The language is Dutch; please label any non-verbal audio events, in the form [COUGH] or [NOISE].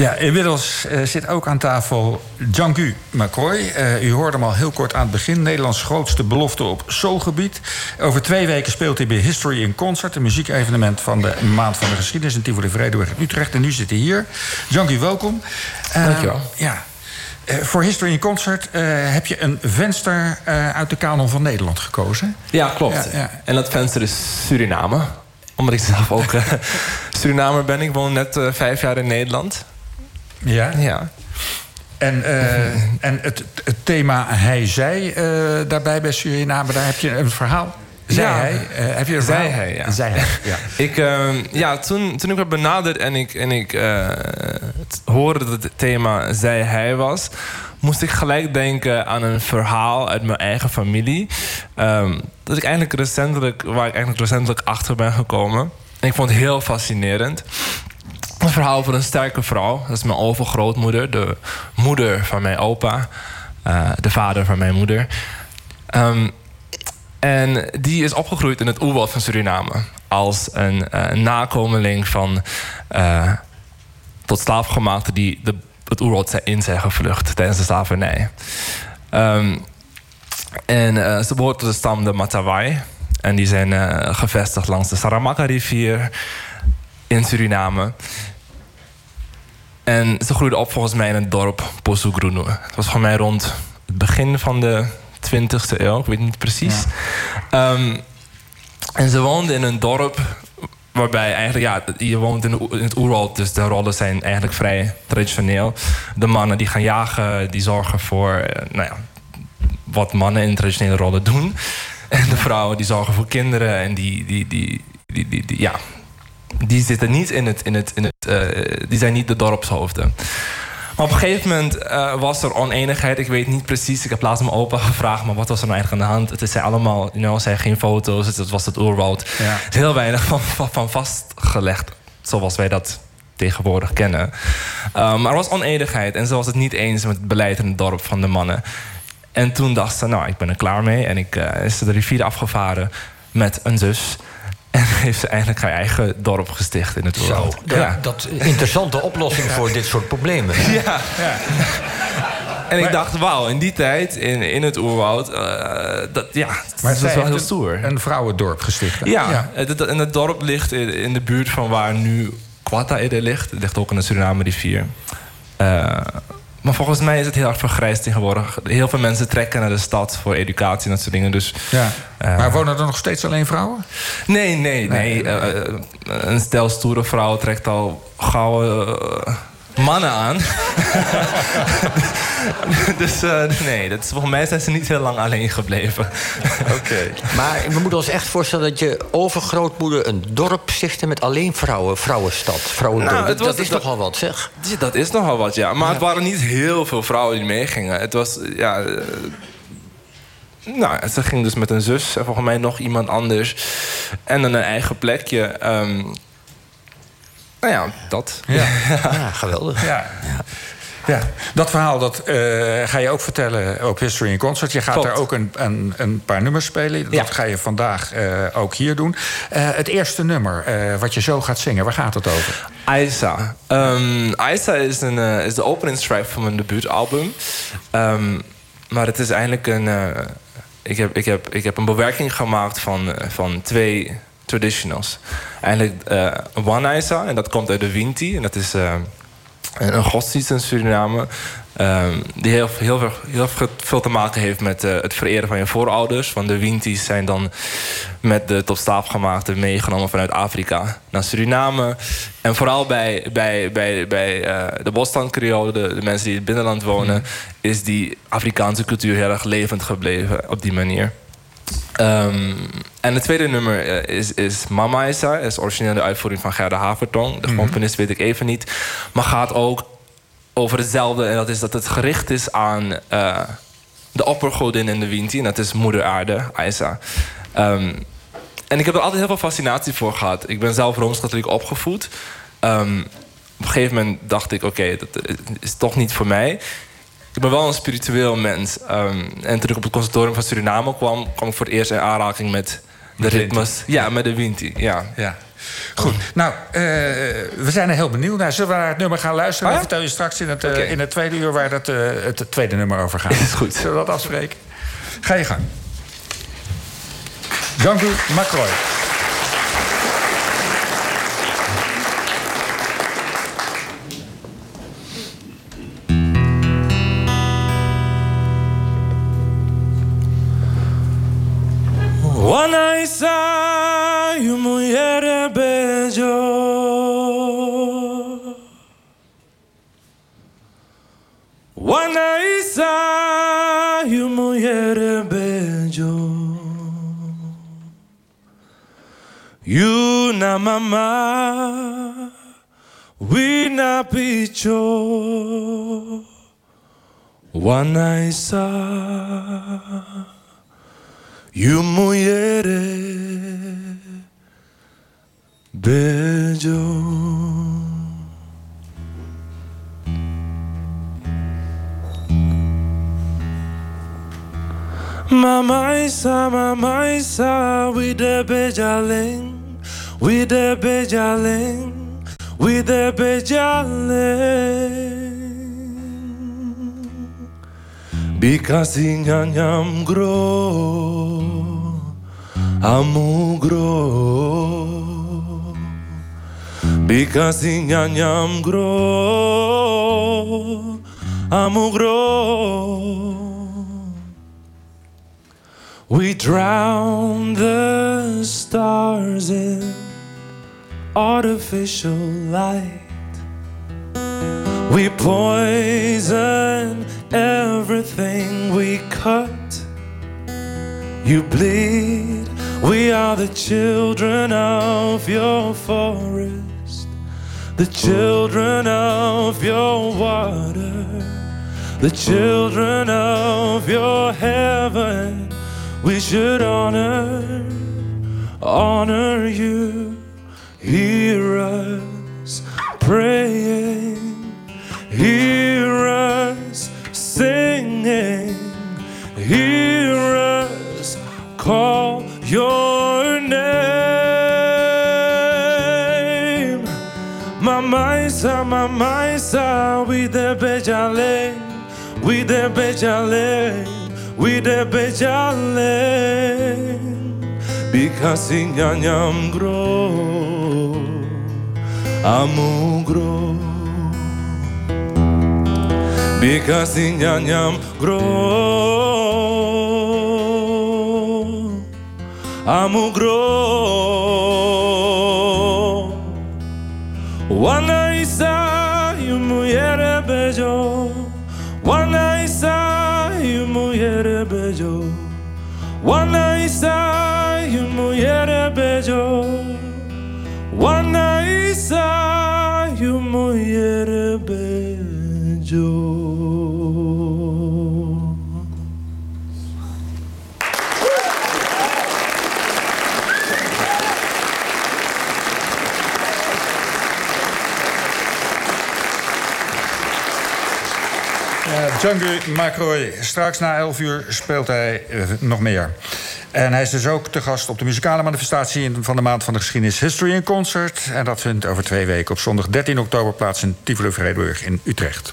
Ja, inmiddels uh, zit ook aan tafel Djangu McCoy. Uh, u hoorde hem al heel kort aan het begin. Nederlands grootste belofte op soulgebied. Over twee weken speelt hij bij History in Concert... een muziekevenement van de Maand van de Geschiedenis... in Tivoli Vredenburg in Utrecht. En nu zit hij hier. Djangu, welkom. Uh, Dankjewel. Ja. Voor History in Concert heb je een venster uit de kanon van Nederland gekozen. Ja, klopt. Ja, ja. En dat venster is Suriname omdat ik zelf ook [LAUGHS] Surinamer ben. Ik woon net vijf jaar in Nederland. Ja? Ja. En, uh, [LAUGHS] en het, het, thema hij-zij daarbij bij Suriname, daar heb je een verhaal. Zij ja. hij? heb je een Zij hij, ja. Zij hij, ja. [LAUGHS] ik, ehm, ja toen, toen ik werd benaderd en ik, en ik hoorde dat het thema zij hij was moest ik gelijk denken aan een verhaal uit mijn eigen familie. Um, dat ik eigenlijk recentelijk, waar ik eigenlijk recentelijk achter ben gekomen. En ik vond het heel fascinerend. Een verhaal van een sterke vrouw. Dat is mijn overgrootmoeder, de moeder van mijn opa, uh, de vader van mijn moeder. Um, en die is opgegroeid in het oerwoud van Suriname. Als een uh, nakomeling van uh, tot slaafgemaakten die de het oerwoud in zijn gevlucht tijdens de slavernij. Um, en ze behoort tot de stam de Matawai. En die zijn gevestigd langs de Saramaka-rivier in Suriname. En ze groeiden op volgens mij in het dorp Posugrunu. Het was voor mij rond het begin van de 20e eeuw, ik weet niet precies. Ja. Um, en ze woonden in een dorp Waarbij eigenlijk, ja, je woont in, het oerwoud, dus de rollen zijn eigenlijk vrij traditioneel. De mannen die gaan jagen, die zorgen voor, eh, nou ja, wat mannen in traditionele rollen doen. En de vrouwen die zorgen voor kinderen en die, die, die, die, die, die ja, die zitten niet in het, in het, in het uh, die zijn niet de dorpshoofden. Maar op een gegeven moment uh, was er oneenigheid. Ik weet niet precies. Ik heb laatst mijn opa gevraagd, maar wat was er nou eigenlijk aan de hand? Het zijn allemaal, you know, zijn geen foto's. Het was het oerwoud. Ja. Heel weinig van, van, van, vastgelegd, zoals wij dat tegenwoordig kennen. Um, maar er was oneenigheid en ze was het niet eens met het beleid in het dorp van de mannen. En toen dacht ze, nou, ik ben er klaar mee. En ik uh, is de rivier afgevaren met een zus. En heeft ze eigenlijk haar eigen dorp gesticht in het Zo, ja. dat interessante [LAUGHS] oplossing voor dit soort problemen. Ja. ja. En ik dacht, wauw, in die tijd, in, in het oerwoud, uh, dat, ja, maar dat is wel heel stoer. Een vrouwendorp gesticht. Ja, ja. Het, en het dorp ligt in, in de buurt van waar nu Quata ligt. Het ligt ook in de Suriname rivier. Uh, maar volgens mij is het heel erg vergrijsd tegenwoordig. Heel veel mensen trekken naar de stad voor educatie en dat soort dingen. Dus, ja. Uh, maar wonen er nog steeds alleen vrouwen? Nee, nee, nee. nee. Uh, een stel stoere vrouw trekt al gauw mannen aan. [LAUGHS] dus uh, nee, dat is, volgens mij zijn ze niet heel lang alleen gebleven. [LAUGHS] Oké. Okay. Maar we moeten ons echt voorstellen dat je overgrootmoeder een dorp stichtte met alleen vrouwen, vrouwenstad, vrouwendorp. Nou, dat is nogal wat, zeg. Dat is nogal wat, ja. Maar ja. het waren niet heel veel vrouwen die meegingen. Het was, ja... Uh, nou, ze ging dus met een zus en volgens mij nog iemand anders. En dan een eigen plekje. Um, nou ja, dat. Ja, ja geweldig. Ja. ja. Ja, dat verhaal dat, uh, ga je ook vertellen op History in Concert. Je gaat Klopt. daar ook een, een, een, paar nummers spelen. Dat ja. ga je vandaag uh, ook hier doen. Uh, het eerste nummer wat je zo gaat zingen, waar gaat het over? Aisa. Um, Aisa is, een, is de openingstrack van mijn debuutalbum. Um, maar het is eigenlijk een... ik, heb, ik, heb, ik heb een bewerking gemaakt van, van twee traditionals. Eigenlijk uh, One Isa, en dat komt uit de Winti. En dat is uh, een godsdienst in Suriname. Um, die heel, heel, veel, heel veel te maken heeft met uh, het vereren van je voorouders. Want de Winties zijn dan met de tot staafgemaakte meegenomen vanuit Afrika naar Suriname. En vooral bij, bij, bij, bij uh, de Bostan-Creolen, de, de, mensen die in het binnenland wonen... Mm. is die Afrikaanse cultuur heel erg levend gebleven op die manier. Um, en het tweede nummer uh, is, is Mama Isa. is origineel de uitvoering van Gerda Havertong. De -hmm. componist weet ik even niet. Maar gaat ook over hetzelfde. En dat is dat het gericht is aan uh, de oppergodin in de Winti. En dat is moeder aarde, Isa. Um, en ik heb er altijd heel veel fascinatie voor gehad. Ik ben zelf Rooms-Katholiek opgevoed. Um, op een gegeven moment dacht ik, oké, okay, dat is toch niet voor mij ik ben wel een spiritueel mens. Um, en toen ik op het conservatorium van Suriname kwam... kwam ik voor het eerst in aanraking met de ritmes. Ja, met de Winti, ja. ja. Goed, nou, uh, we zijn er heel benieuwd naar. Zullen we naar het nummer gaan luisteren? Ja? Dan vertel je straks in het, uh, okay. in het tweede uur waar dat, uh, het tweede nummer over gaat. Is goed. Zullen we dat afspreken? Ga je gang. Jean-Guy Macroy. Wanaisa yu mulher beijo You na mama We na picho. Wanaisa You mulher beijo Mama isa, mama isa, we the bejaling, we the bejaling, we the bejaling. Because nyam grow, amu grow. Because nyam grow, amu grow. We drown the stars in artificial light. We poison everything we cut. You bleed, we are the children of your forest, the children of your water, the children of your heaven. We should honor, honor you. Hear us praying, hear us singing. Hear us call your name. Mamaisa, mamaisa, we the bejale, we the bejale, we the bejale. Because in yanyam grow, amu grow. Because in nyam grow, amu grow. Wana isa yumuyere bejo, mujeres bello. One isa y mujeres bello. One isa y mujeres bello. Bejo. Django Macroy. Straks na 11 uur speelt hij uh, nog meer. En hij is dus ook te gast op de muzikale manifestatie van de maand van de geschiedenis History in Concert. En dat vindt over twee weken op zondag 13 oktober plaats in Tivoli Vredenburg in Utrecht.